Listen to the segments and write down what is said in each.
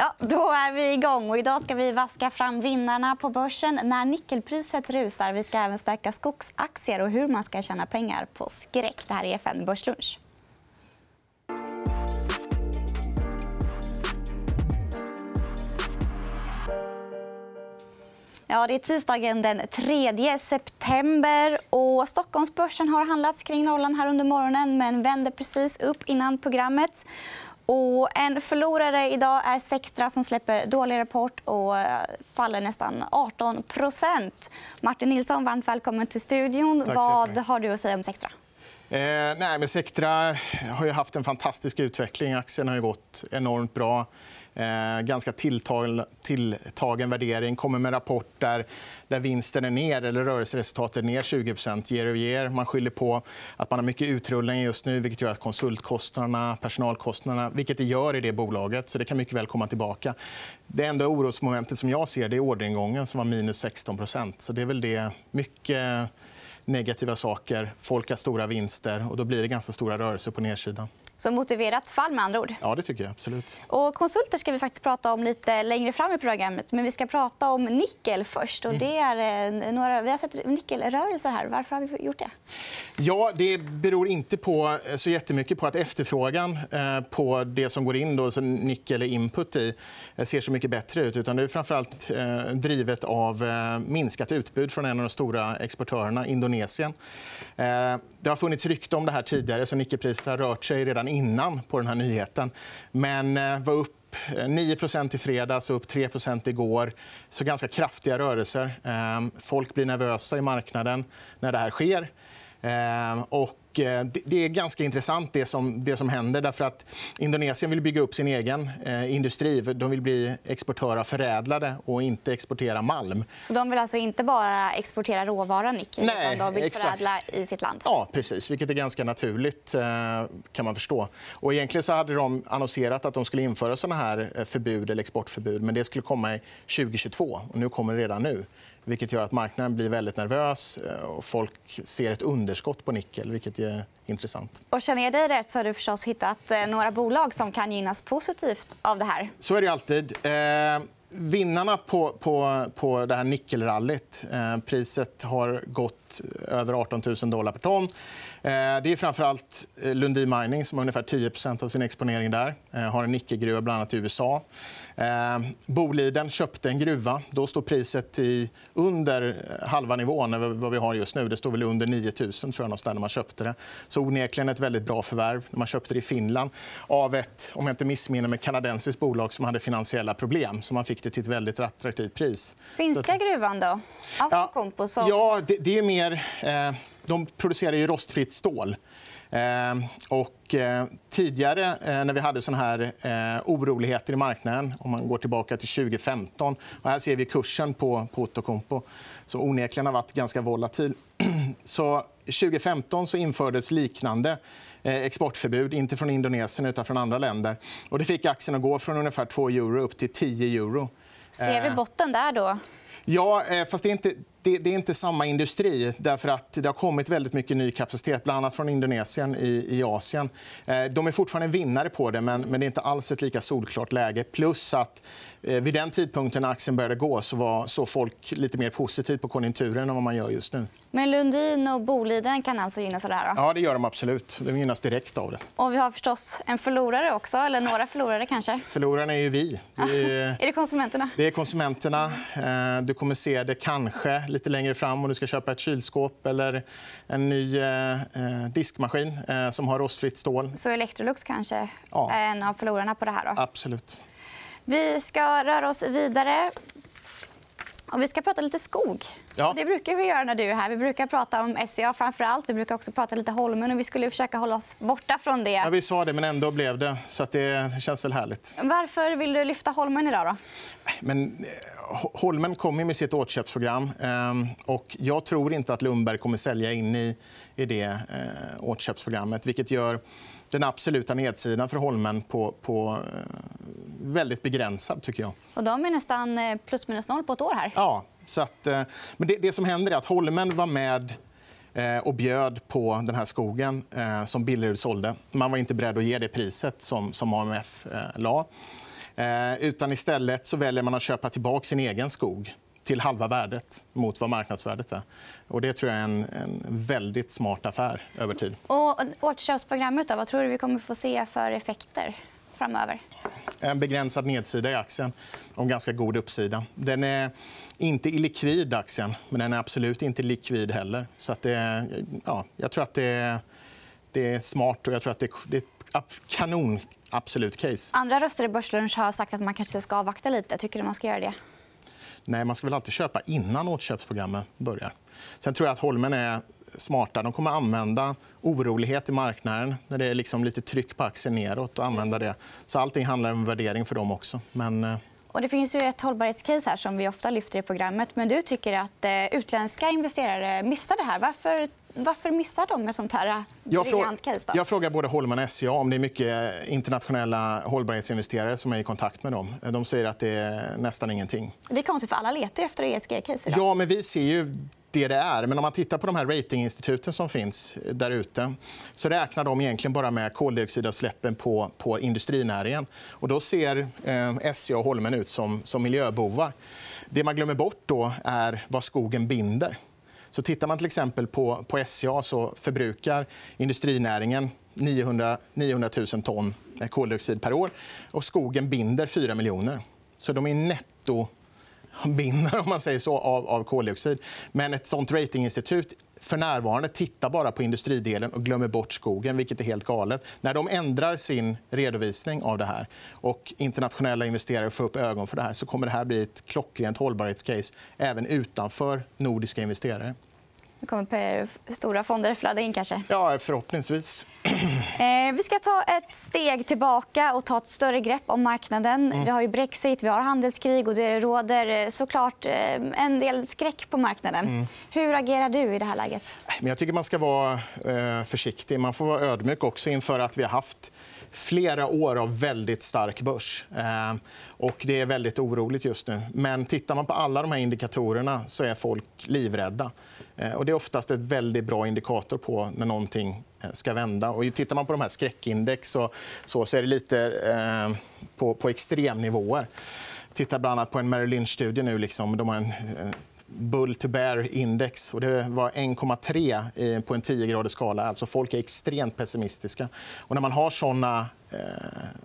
Ja, då är vi igång. Och idag ska vi vaska fram vinnarna på börsen när nickelpriset rusar. Vi ska även stärka skogsaktier och hur man ska tjäna pengar på skräck. Det här är FN Börslunch. Ja, det är tisdagen den 3 september. Och Stockholmsbörsen har handlats kring nollan här under morgonen men vände precis upp innan programmet. Och en förlorare idag är Sectra som släpper dålig rapport och eh, faller nästan 18% Martin Nilsson, varmt välkommen till studion. Vad har du att säga om Sectra? Eh, nej, men Sectra har haft en fantastisk utveckling. Aktien har gått enormt bra. Eh, ganska tilltagen värdering. Kommer med en rapport där, där vinsten är ner, eller rörelseresultatet är ner 20 year over year. Man skyller på att man har mycket utrullning just nu vilket gör att konsultkostnaderna, personalkostnaderna vilket det gör i det bolaget. så Det kan mycket väl komma tillbaka. Det enda orosmomentet som jag ser det är orderingången som var minus 16% så Det är väl det. Mycket negativa saker. Folk har stora vinster. och Då blir det ganska stora rörelser på nedsidan. Så motiverat fall med andra ord. Ja, det tycker jag. absolut. Och konsulter ska vi faktiskt prata om lite längre fram i programmet. Men vi ska prata om nickel först. Och det är eh, några... Vi har sett nickelrörelser här. Varför har vi gjort det? Ja, det beror inte på eh, så jättemycket på att efterfrågan eh, på det som går in, då, så nickel är input i, ser så mycket bättre ut. Utan det är framför allt drivet av minskat utbud från en av de stora exportörerna, Indonesien. Det har funnits rykte om det här tidigare, så nickelpriset har rört sig redan innan på den här nyheten. Men eh, var upp eh, 9% i fredags och upp 3% igår. Så ganska kraftiga rörelser. Ehm, folk blir nervösa i marknaden när det här sker. Ehm, och Eh, det är ganska intressant det som, det som händer. Därför att Indonesien vill bygga upp sin egen eh, industri. De vill bli exportör av förädlade och inte exportera malm. Så de vill alltså inte bara exportera råvara nickel, Nej, utan de vill exakt. förädla i sitt land? Ja, precis. Vilket är ganska naturligt. Eh, kan man förstå. Och egentligen så hade de annonserat att de skulle införa såna här förbud eller exportförbud. Men det skulle komma i 2022. Och nu kommer det redan nu vilket gör att marknaden blir väldigt nervös. Eh, och folk ser ett underskott på nickel, vilket är intressant. Och känner jag dig rätt så har du förstås hittat eh, några bolag som kan gynnas positivt av det här. Så är det alltid. Eh, vinnarna på, på, på det här nickelrallyt... Eh, priset har gått över 18 000 dollar per ton. Eh, det är framför allt Lundin Mining som har ungefär 10% av sin exponering där. Eh, har en nickelgruva bland annat i USA. Eh, Boliden köpte en gruva. Då står priset i under halva nivån vad vi har just nu. Det står väl under 9 000 tror jag, när man köpte det. Så onekligen ett väldigt bra förvärv. Man köpte det i Finland av ett om jag inte missminner mig, kanadensiskt bolag som hade finansiella problem. Så man fick det till ett väldigt attraktivt pris. Finska gruvan, då? Ja, ja det, det är mer... Eh, de producerar ju rostfritt stål. Ehm, och, eh, tidigare, eh, när vi hade såna här eh, oroligheter i marknaden om man går tillbaka till 2015... Och här ser vi kursen på, på Outokumpu, som onekligen har varit ganska volatil. Så 2015 så infördes liknande exportförbud, inte från Indonesien utan från andra länder. Och det fick aktien att gå från ungefär 2 euro upp till 10 euro. Ser vi botten där? då? Ja, fast det är inte det, det, är inte samma industri. därför att Det har kommit väldigt mycket ny kapacitet, bland annat från Indonesien i, i Asien. Eh, de är fortfarande vinnare på det, men, men det är inte alls ett lika solklart läge. Plus att eh, vid den tidpunkten när aktien började gå så var så folk lite mer positivt på konjunkturen än vad man gör just nu. Men Lundin och Boliden kan alltså gynnas av det här? Då? Ja, det gör de absolut. De gynnas direkt av det. Och vi har förstås en förlorare också, eller några förlorare kanske. Förlorarna är ju vi. Det är... är det konsumenterna? Det är konsumenterna. Eh, du kommer se det kanske lite längre fram om du ska köpa ett kylskåp eller en ny eh, eh, diskmaskin eh, som har rostfritt stål. Så Electrolux kanske ja. är en av förlorarna på det här? Då? Absolut. Vi ska röra oss vidare. Och vi ska prata lite skog. Ja. Det brukar vi göra när du är här. Vi brukar prata om SCA framför allt. Vi brukar också prata lite Holmen. Och vi skulle försöka hålla oss borta från det. Ja, vi sa det, men ändå blev det. Så det känns väl härligt. Varför vill du lyfta Holmen idag? Då? Men, eh, Holmen kommer med sitt återköpsprogram. Ehm, och jag tror inte att Lundberg kommer sälja in i, i det eh, återköpsprogrammet. Vilket gör den absoluta nedsidan för Holmen på, på eh, väldigt begränsad. tycker jag. Och de är nästan eh, plus minus noll på ett år. här. Ja, så att, eh, men det, det som händer är att Holmen var med och bjöd på den här skogen som Billerud sålde. Man var inte beredd att ge det priset som, som AMF la. Utan istället så väljer man att köpa tillbaka sin egen skog till halva värdet mot vad marknadsvärdet är. Och det tror jag är en, en väldigt smart affär över tid. Och återköpsprogrammet, då, vad tror du vi kommer få se för effekter framöver? En begränsad nedsida i aktien och en ganska god uppsida. Den är inte illikvid, aktien, men den är absolut inte likvid heller. Så att det, ja, jag tror att det är, det är smart och jag tror att det, det är kanon absolut case. Andra röster i Börslunch har sagt att man kanske ska avvakta lite. Tycker du man ska göra det? Nej, man ska väl alltid köpa innan återköpsprogrammet börjar. Sen tror jag att Holmen är smarta. De kommer att använda orolighet i marknaden när det är liksom lite tryck på aktien neråt. Och använda det. Så allting handlar om värdering för dem också. Men... Eh, och det finns ju ett hållbarhetscase här som vi ofta lyfter i programmet. Men du tycker att eh, utländska investerare missar det här. Varför varför missar de ett sånt här briljant case? Då? Jag frågar både Holman och SCA om det är mycket internationella hållbarhetsinvesterare som är i kontakt med dem. De säger att det är nästan ingenting. Det är konstigt, för alla letar efter ESG-case. Ja, men vi ser ju det det är. Men om man tittar på de här ratinginstituten som finns där ute så räknar de egentligen bara med koldioxidutsläppen på, på industrinäringen. Och då ser eh, SCA och Holmen ut som, som miljöbovar. Det man glömmer bort då är vad skogen binder. Så tittar man till exempel på, på SCA så förbrukar industrinäringen 900, 900 000 ton koldioxid per år. och Skogen binder 4 miljoner. Så de är netto binder om man säger så, av, av koldioxid. Men ett sånt ratinginstitut för närvarande tittar bara på industridelen och glömmer bort skogen, vilket är helt galet. När de ändrar sin redovisning av det här och internationella investerare får upp ögon för det här så kommer det här bli ett klockrent hållbarhetscase även utanför nordiska investerare. Nu kommer stora fonder flöda in. kanske. Ja, förhoppningsvis. Eh, vi ska ta ett steg tillbaka och ta ett större grepp om marknaden. Mm. Vi har ju Brexit, vi har handelskrig och det råder eh, såklart eh, en del skräck på marknaden. Mm. Hur agerar du i det här läget? Jag tycker man ska vara försiktig. Man får vara ödmjuk också inför att vi har haft flera år av väldigt stark börs. Eh, och det är väldigt oroligt just nu. Men tittar man på alla de här indikatorerna så är folk livrädda. Eh, och det är oftast ett väldigt bra indikator på när någonting eh, ska vända. Och tittar man på de här skräckindex så, så, så är det lite eh, på, på extremnivåer. Titta bland annat på en Merrill Lynch-studie nu. Liksom. De har en eh, bull to bear index. Och det var 1,3 eh, på en 10-gradig skala. Alltså folk är extremt pessimistiska. Och när man har såna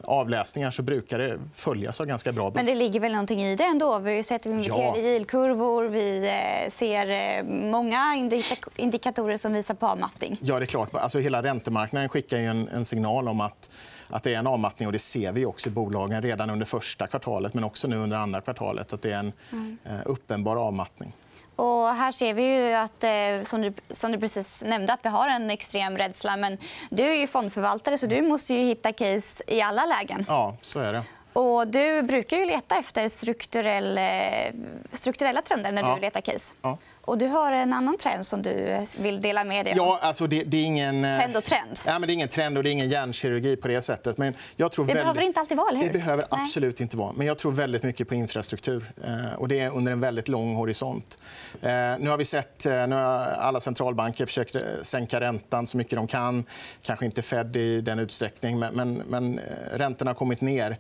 avläsningar så brukar det följas av ganska bra börs. Men det ligger väl någonting i det ändå? Vi har sett inverterade ja. yieldkurvor. Vi eh, ser eh, många indikatorer som visar på avmattning. Ja, det är klart. Alltså, hela räntemarknaden skickar en, en signal om att att det är en avmattning. och Det ser vi också i bolagen redan under första kvartalet men också nu under andra kvartalet. att Det är en mm. uppenbar avmattning. Och här ser vi ju att, eh, som du, som du precis nämnde, att vi har en extrem rädsla. Men du är ju fondförvaltare, så du måste ju hitta case i alla lägen. Ja, så är det. Och du brukar ju leta efter strukturell, eh, strukturella trender när du ja. letar case. Ja. Och du har en annan trend som du vill dela med dig om. Ja, alltså det, det är ingen... Eh, trend och trend. Ja, men det är ingen trend och det är ingen hjärnkirurgi på det sättet. Men jag tror det väldigt... behöver inte alltid vara, eller hur? Det behöver absolut inte vara. Men jag tror väldigt mycket på infrastruktur. Eh, och det är under en väldigt lång horisont. Eh, nu har vi sett nu har alla centralbanker försökt sänka räntan så mycket de kan. Kanske inte Fed i den utsträckning, men, men, men räntorna har kommit ner.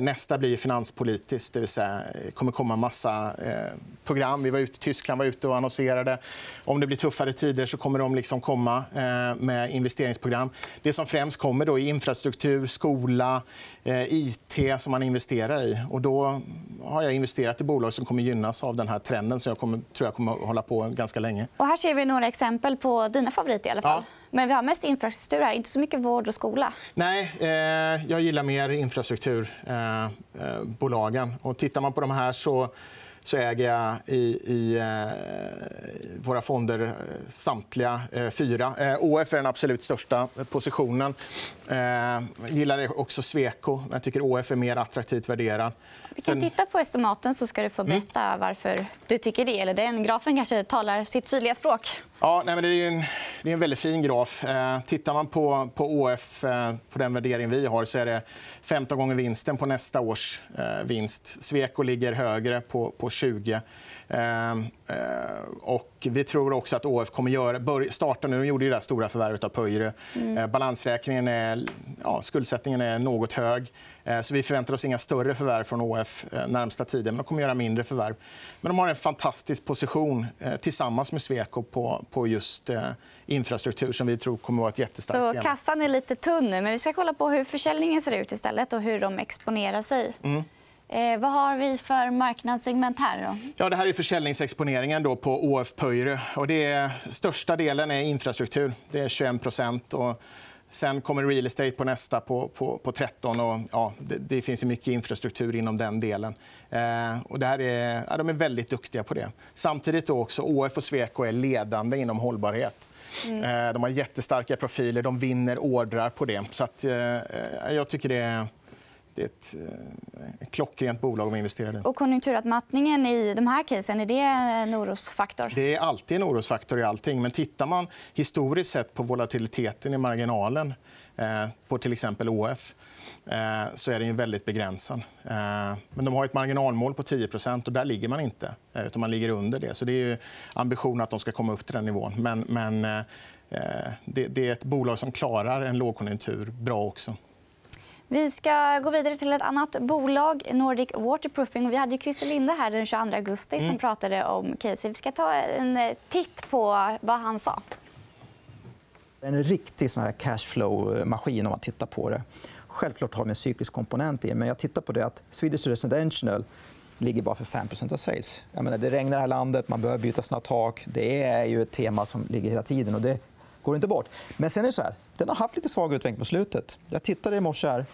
Nästa blir finanspolitiskt. Det vill säga, kommer komma massa program. Vi var ute, Tyskland var ute och annonserade. Om det blir tuffare tider så kommer de liksom komma eh, med investeringsprogram. Det som främst kommer då är infrastruktur, skola, eh, it som man investerar i. Och då har jag investerat i bolag som kommer gynnas av den här trenden som jag kommer, tror jag kommer att hålla på ganska länge. Och här ser vi några exempel på dina favoriter. i alla fall. Ja. Men vi har mest infrastruktur här, inte så mycket vård och skola. Nej, eh, jag gillar mer infrastrukturbolagen. Eh, eh, tittar man på de här så så äger jag i, i eh, våra fonder eh, samtliga eh, fyra. ÅF är den absolut största positionen. Jag gillar också Sweco. Jag tycker ÅF är mer attraktivt värderad. Vi kan titta på estimaten så ska du få mm. berätta varför du tycker det. Eller den grafen kanske talar sitt tydliga språk. Ja, nej, men det, är en, det är en väldigt fin graf. Eh, tittar man på, på ÅF, eh, på den värdering vi har, så är det 15 gånger vinsten på nästa års eh, vinst. Sweco ligger högre, på, på 20. Eh, eh, och vi tror också att ÅF kommer göra, starta nu. De gjorde ju det stora förvärvet av Pöyry. Mm. Balansräkningen är, ja, skuldsättningen är något hög. Eh, så vi förväntar oss inga större förvärv från ÅF eh, närmsta tiden. Men de kommer göra mindre förvärv. Men de har en fantastisk position tillsammans med Sweco på, på just infrastruktur som vi tror kommer att vara ett jättestarkt Så kassan är lite tunn nu, men vi ska kolla på hur försäljningen ser ut istället och hur de exponerar sig. Mm. Eh, vad har vi för marknadssegment här? Då? Ja, det här är försäljningsexponeringen då på ÅF Pöyry. Och det är, största delen är infrastruktur. Det är 21 och Sen kommer real estate på nästa på, på, på 13. Och, ja, det, det finns ju mycket infrastruktur inom den delen. Eh, och det här är, ja, de är väldigt duktiga på det. Samtidigt då också, ÅF och Sweco är ledande inom hållbarhet. Mm. Eh, de har jättestarka profiler, de vinner ordrar på det. Så att, eh, jag tycker det är det är ett, eh, ett klockrent bolag att investera i. Och konjunkturavmattningen i de här casen, är det en orosfaktor? Det är alltid en orosfaktor i allting. Men tittar man historiskt sett på volatiliteten i marginalen eh, på till exempel ÅF eh, så är den väldigt begränsad. Men de har ett marginalmål på 10% och där ligger man inte. utan Man ligger under det. Så det är ambitionen att de ska komma upp till den nivån. Men, men det är ett bolag som klarar en lågkonjunktur bra också. Vi ska gå vidare till ett annat bolag, Nordic Waterproofing. Vi hade ju Christer Linde här den 22 augusti som mm. pratade om Casey. Vi ska ta en eh, titt på vad han sa. En riktig sån här cashflow-maskin om man tittar på det. Självklart har vi en cyklisk komponent i men jag tittar på det att Swedish Residential ligger bara för 5% av sales. Jag menar, det regnar i det här landet, man behöver byta sina tak. Det är ju ett tema som ligger hela tiden. och Det går inte bort. Men sen är det så här, den har haft lite svag utveckling på slutet. Jag tittade i morse. Här.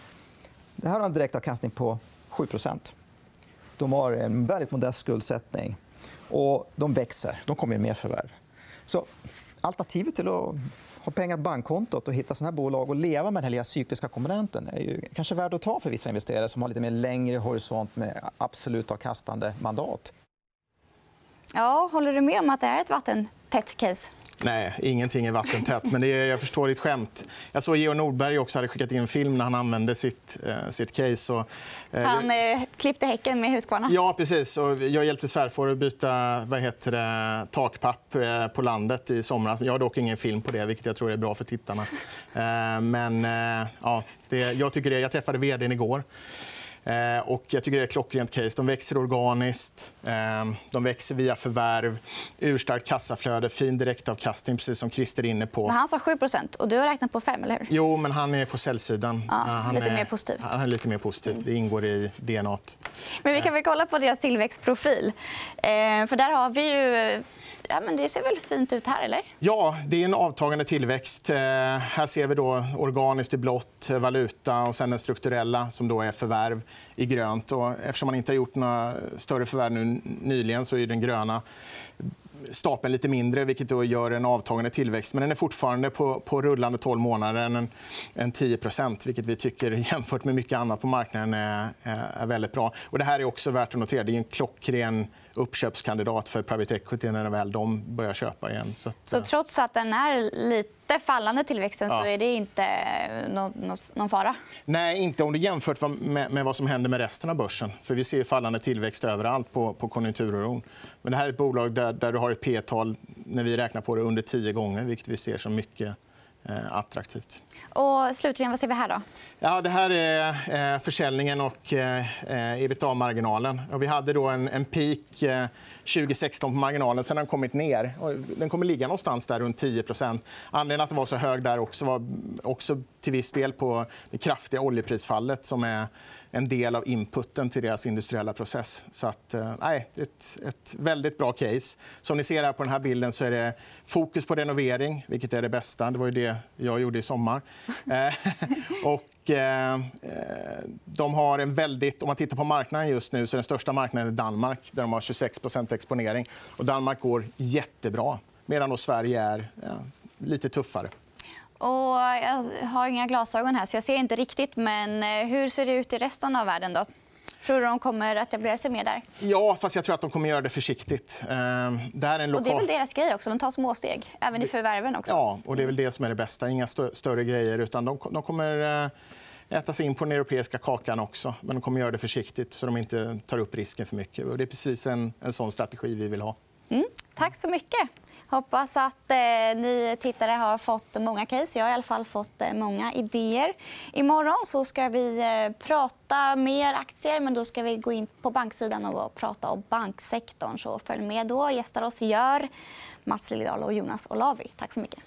Det här har en direktavkastning på 7% De har en väldigt modest skuldsättning. Och de växer. De kommer med mer förvärv. Så alternativet till att ha pengar på bankkontot och hitta såna här bolag och leva med den här cykliska komponenten är ju kanske värd att ta för vissa investerare som har lite mer längre horisont med absolut avkastande mandat. Ja, håller du med om att det är ett vattentätt case? Nej, ingenting är vattentätt. Men det är, jag förstår ditt skämt. Jag såg Georg Nordberg också hade skickat in en film när han använde sitt, eh, sitt case. Och, eh, han eh, klippte häcken med Husqvarna. Ja, precis. Och jag hjälpte svärfar att byta vad heter det, takpapp eh, på landet i somras. Jag har dock ingen film på det, vilket jag tror är bra för tittarna. Eh, men eh, ja, det, jag, tycker det, jag träffade vd igår. Eh, och jag tycker det är ett klockrent case. De växer organiskt, eh, de växer via förvärv, urstarkt kassaflöde, fin direktavkastning, precis som Christer är inne på. Men han sa 7% och du har räknat på 5 eller hur? Jo, men han är på säljsidan. Ja, han lite är, mer positiv. Han är lite mer positiv. Det ingår i DNA. Men vi kan väl kolla på deras tillväxtprofil. Eh, för där har vi ju ja, men det ser väl fint ut här, eller? Ja, det är en avtagande tillväxt. Eh, här ser vi då organiskt i blått, valuta och sen den strukturella som då är förvärv i grönt. Och eftersom man inte har gjort några större förvärv nu nyligen så är den gröna stapeln lite mindre, vilket då gör en avtagande tillväxt. Men den är fortfarande på, på rullande 12 månader en, en 10% vilket vi tycker jämfört med mycket annat på marknaden är, är väldigt bra. Och det här är också värt att notera. Det är en klockren uppköpskandidat för private equity när väl de börjar köpa igen. Så, att... så trots att den är lite fallande tillväxten ja. så är det inte någon fara? Nej, inte om du jämför med, vad som händer med resten av börsen. För Vi ser fallande tillväxt överallt på, på konjunkturoron. Men det här är ett bolag där, där du har ett P-tal när vi räknar på det under tio gånger, vilket vi ser som mycket Eh, attraktivt. Och slutligen, vad ser vi här? då? Ja, det här är eh, försäljningen och eh, ebitda-marginalen. Vi hade då en, en peak 2016 på marginalen. Sen har den kommit ner. Den kommer ligga någonstans där runt 10% Anledningen att den var så hög där också var också till viss del på det kraftiga oljeprisfallet som är en del av inputen till deras industriella process. Så att, nej, ett, ett väldigt bra case. Som ni ser här på den här bilden så är det fokus på renovering, vilket är det bästa. Det var det jag gjorde i sommar. Eh, och, eh, de har en väldigt... Om man tittar på marknaden just nu så är den största marknaden Danmark där de har 26% exponering. Och Danmark går jättebra, medan Sverige är ja, lite tuffare. Och jag har inga glasögon här, så jag ser inte riktigt. Men eh, hur ser det ut i resten av världen? Då? Tror du de kommer att etablera sig mer där? Ja, fast jag tror att de kommer göra det försiktigt. Ehm, det, här är en lokal... och det är väl deras grej också. De tar små steg, även i förvärven. Också. Ja, och det är väl det som är det bästa. Inga större grejer. utan De, de kommer eh, äta sig in på den europeiska kakan också. Men de kommer göra det försiktigt så de inte tar upp risken för mycket. Och det är precis en, en sån strategi vi vill ha. Mm. Tack så mycket. Hoppas att eh, ni tittare har fått många case. Jag har i alla fall fått eh, många idéer. Imorgon så ska vi eh, prata mer aktier, men då ska vi gå in på banksidan och prata om banksektorn. Så följ med då. Gästar oss gör Mats Liljedahl och Jonas Olavi. Tack så mycket.